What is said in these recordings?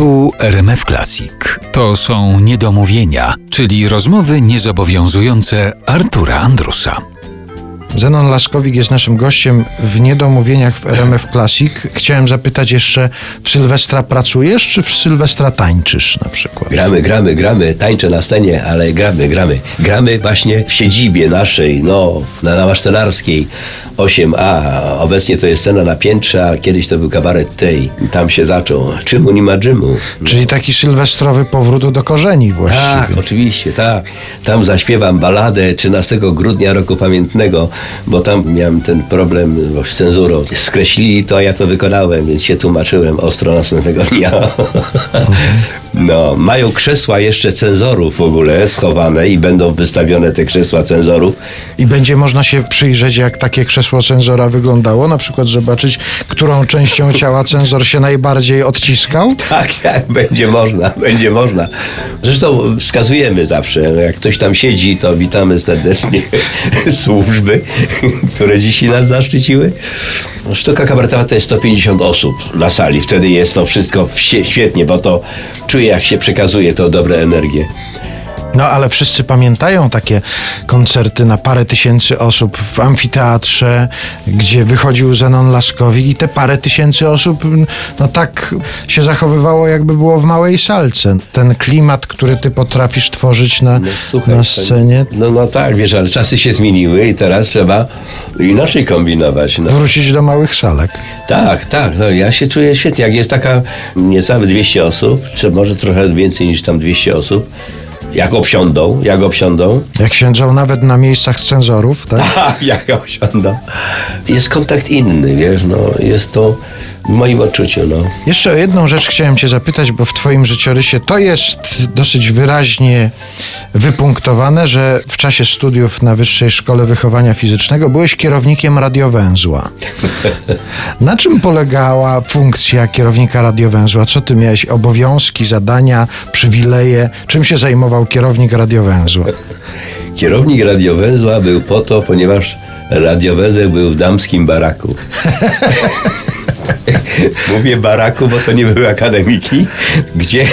Tu RMF Classic. To są niedomówienia, czyli rozmowy niezobowiązujące Artura Andrusa. Zenon Laskowik jest naszym gościem w Niedomówieniach w RMF Classic. Chciałem zapytać jeszcze, w Sylwestra pracujesz, czy w Sylwestra tańczysz na przykład? Gramy, gramy, gramy, tańczę na scenie, ale gramy, gramy. Gramy właśnie w siedzibie naszej, no, na, na Masztelarskiej 8A. Obecnie to jest scena na piętrze, a kiedyś to był kabaret tej. Tam się zaczął. Czymu nie ma dżymu. Czyli taki sylwestrowy powrót do korzeni właściwie. Tak, oczywiście, tak. Tam zaśpiewam baladę 13 grudnia roku pamiętnego, bo tam miałem ten problem z cenzurą. Skreślili to, a ja to wykonałem, więc się tłumaczyłem ostro następnego dnia. No, mają krzesła jeszcze cenzorów w ogóle schowane i będą wystawione te krzesła cenzorów. I będzie można się przyjrzeć, jak takie krzesło cenzora wyglądało, na przykład zobaczyć, którą częścią ciała cenzor się najbardziej odciskał. Tak, tak, będzie można, będzie można. Zresztą wskazujemy zawsze, jak ktoś tam siedzi, to witamy serdecznie służby, które dzisiaj nas zaszczyciły. Sztuka kabaretowa to jest 150 osób na sali. Wtedy jest to wszystko świetnie, bo to czuję, jak się przekazuje to dobre energie. No ale wszyscy pamiętają takie koncerty na parę tysięcy osób w amfiteatrze, gdzie wychodził Zenon Laskowik i te parę tysięcy osób no tak się zachowywało, jakby było w małej salce. Ten klimat, który ty potrafisz tworzyć na, Słuchaj, na scenie, No, no tak, wiesz, ale czasy się zmieniły i teraz trzeba inaczej kombinować. No. wrócić do małych salek. Tak, tak, no, ja się czuję świetnie. Jak jest taka niecałe 200 osób, czy może trochę więcej niż tam 200 osób, jak obsiądą, jak obsiądą, Jak siędzą nawet na miejscach cenzorów, tak? tak, jak obsiądą, jest kontakt inny, wiesz, no, jest to w moim odczuciu, no. Jeszcze o jedną rzecz chciałem Cię zapytać, bo w Twoim życiorysie to jest dosyć wyraźnie wypunktowane, że w czasie studiów na Wyższej Szkole Wychowania Fizycznego byłeś kierownikiem radiowęzła. Na czym polegała funkcja kierownika radiowęzła? Co Ty miałeś? Obowiązki, zadania, przywileje? Czym się zajmował kierownik radiowęzła? Kierownik radiowęzła był po to, ponieważ radiowęzeł był w damskim baraku. Mówię baraku, bo to nie były akademiki, gdzie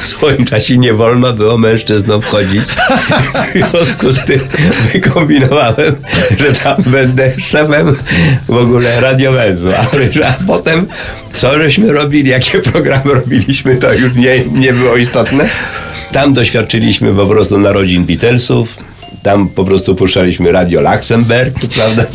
w swoim czasie nie wolno było mężczyznom wchodzić. W związku z tym wykombinowałem, że tam będę szefem w ogóle radiowęzła. A potem co żeśmy robili, jakie programy robiliśmy, to już nie, nie było istotne. Tam doświadczyliśmy po prostu narodzin Beatlesów. Tam po prostu puszczaliśmy radio Luxemburg, prawda?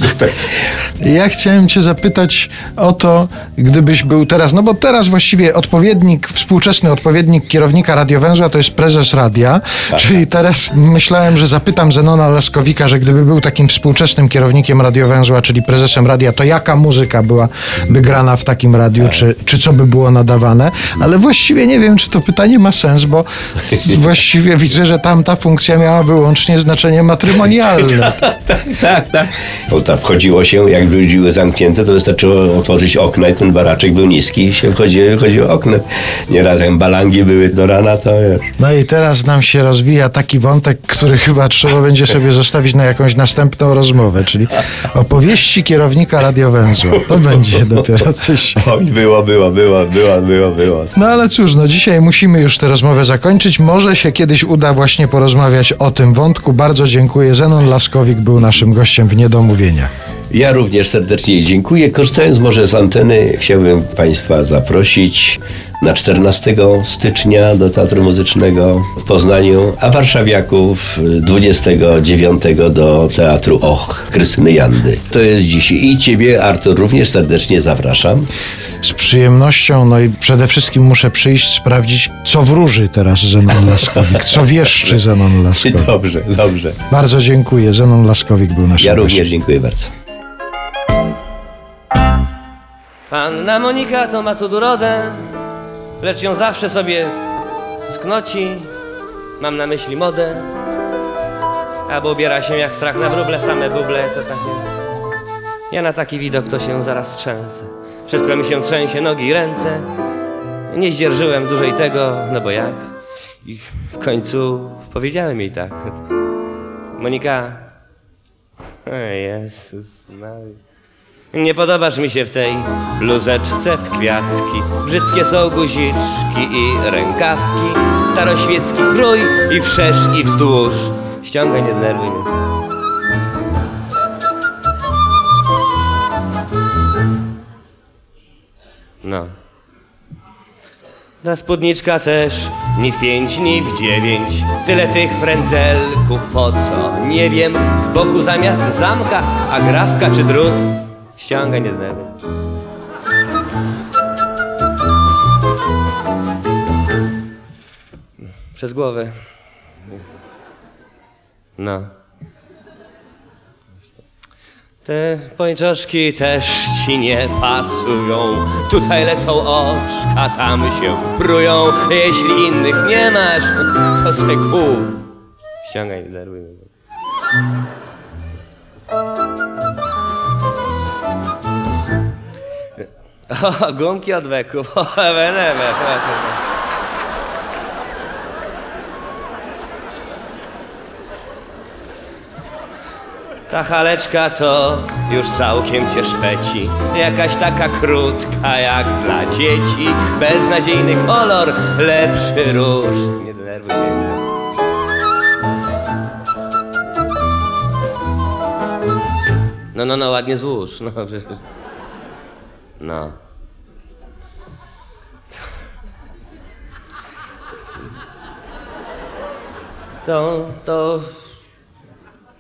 Ja chciałem Cię zapytać o to, gdybyś był teraz, no bo teraz właściwie odpowiednik, współczesny odpowiednik kierownika radiowęzła to jest prezes radia, czyli teraz myślałem, że zapytam Zenona Laskowika, że gdyby był takim współczesnym kierownikiem radiowęzła, czyli prezesem radia, to jaka muzyka byłaby grana w takim radiu, czy, czy co by było nadawane, ale właściwie nie wiem, czy to pytanie ma sens, bo właściwie widzę, że tamta funkcja miała wyłącznie znaczenie matrymonialne. tak, tak, tak. Bo tam wchodziło się, jak były zamknięte, to wystarczyło otworzyć okna i ten baraczek był niski i się wchodziło, wychodziło oknem. Nieraz jak balangi były do rana, to wiesz. No i teraz nam się rozwija taki wątek, który chyba trzeba będzie sobie zostawić na jakąś następną rozmowę, czyli opowieści kierownika radiowęzła. To będzie dopiero coś. Oj, było, było, było, było, było, było. No ale cóż, no dzisiaj musimy już tę rozmowę zakończyć. Może się kiedyś uda właśnie porozmawiać o tym wątku. Bardzo dziękuję. Zenon Laskowik był naszym gościem w Niedomówieniach. Ja również serdecznie dziękuję. Korzystając może z anteny, chciałbym Państwa zaprosić na 14 stycznia do Teatru Muzycznego w Poznaniu, a warszawiaków 29 do Teatru Och Krystyny Jandy. To jest dziś i Ciebie, Artur, również serdecznie zapraszam. Z przyjemnością, no i przede wszystkim muszę przyjść, sprawdzić, co wróży teraz Zenon Laskowik, co wieszczy Zenon Laskowik. Dobrze, dobrze. Bardzo dziękuję. Zenon Laskowik był naszym Ja gościem. również dziękuję bardzo. Panna Monika to ma cud urodę, lecz ją zawsze sobie sknoci. Mam na myśli modę, albo ubiera się jak strach na wróble, same buble to takie. Ja na taki widok to się zaraz trzęsę. Wszystko mi się trzęsie, nogi i ręce. Nie zdzierżyłem dłużej tego, no bo jak? I w końcu powiedziałem jej tak. Monika. Jezus Maria. Nie podobasz mi się w tej bluzeczce w kwiatki. Brzydkie są guziczki i rękawki. Staroświecki krój i wszerz i wzdłuż. Ściągaj, nie denerwuj mnie. No. Ta spódniczka też ni w pięć, ni w dziewięć. Tyle tych frędzelków, po co? Nie wiem, z boku zamiast zamka, a grafka czy drut? Ściągaj, nie denerwuj. Przez głowę. No. Te pończoszki też ci nie pasują. Tutaj lecą oczka, tam się prują. Jeśli innych nie masz, to se kup. Ściągaj, daruj. O, gumki od weków. O, proszę. Ta haleczka to już całkiem cię szpeci Jakaś taka krótka jak dla dzieci Beznadziejny kolor, lepszy róż Nie denerwuj mnie No, no, no, ładnie złóż No, przecież- no. To, to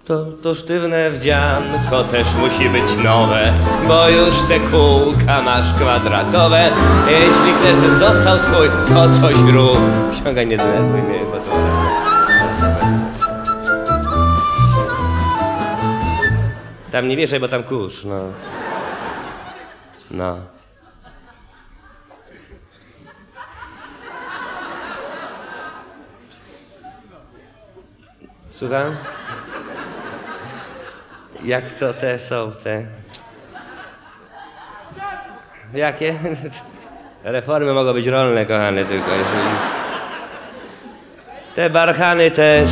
to, to sztywne wdzianko też musi być nowe, bo już te kółka masz kwadratowe. Jeśli chcesz, bym został twój, to coś rób. Ściągaj, nie denerwuj mnie, bo to... Tam nie wieszaj, bo tam kurz, no. No. Słucham? Jak to te są te? Jakie? Reformy mogą być rolne, kochane, tylko jeżeli... Te barchany też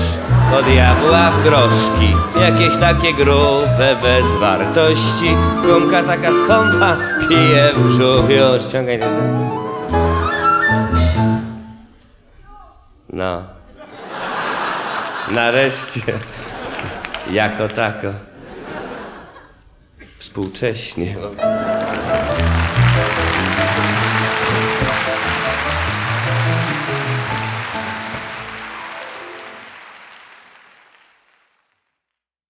od diabła groszki. Jakieś takie grube, bez wartości. Gumka taka skąpa, pije w brzuch. Już, ściągaj ten. No. Nareszcie. Jako tako. Współcześnie.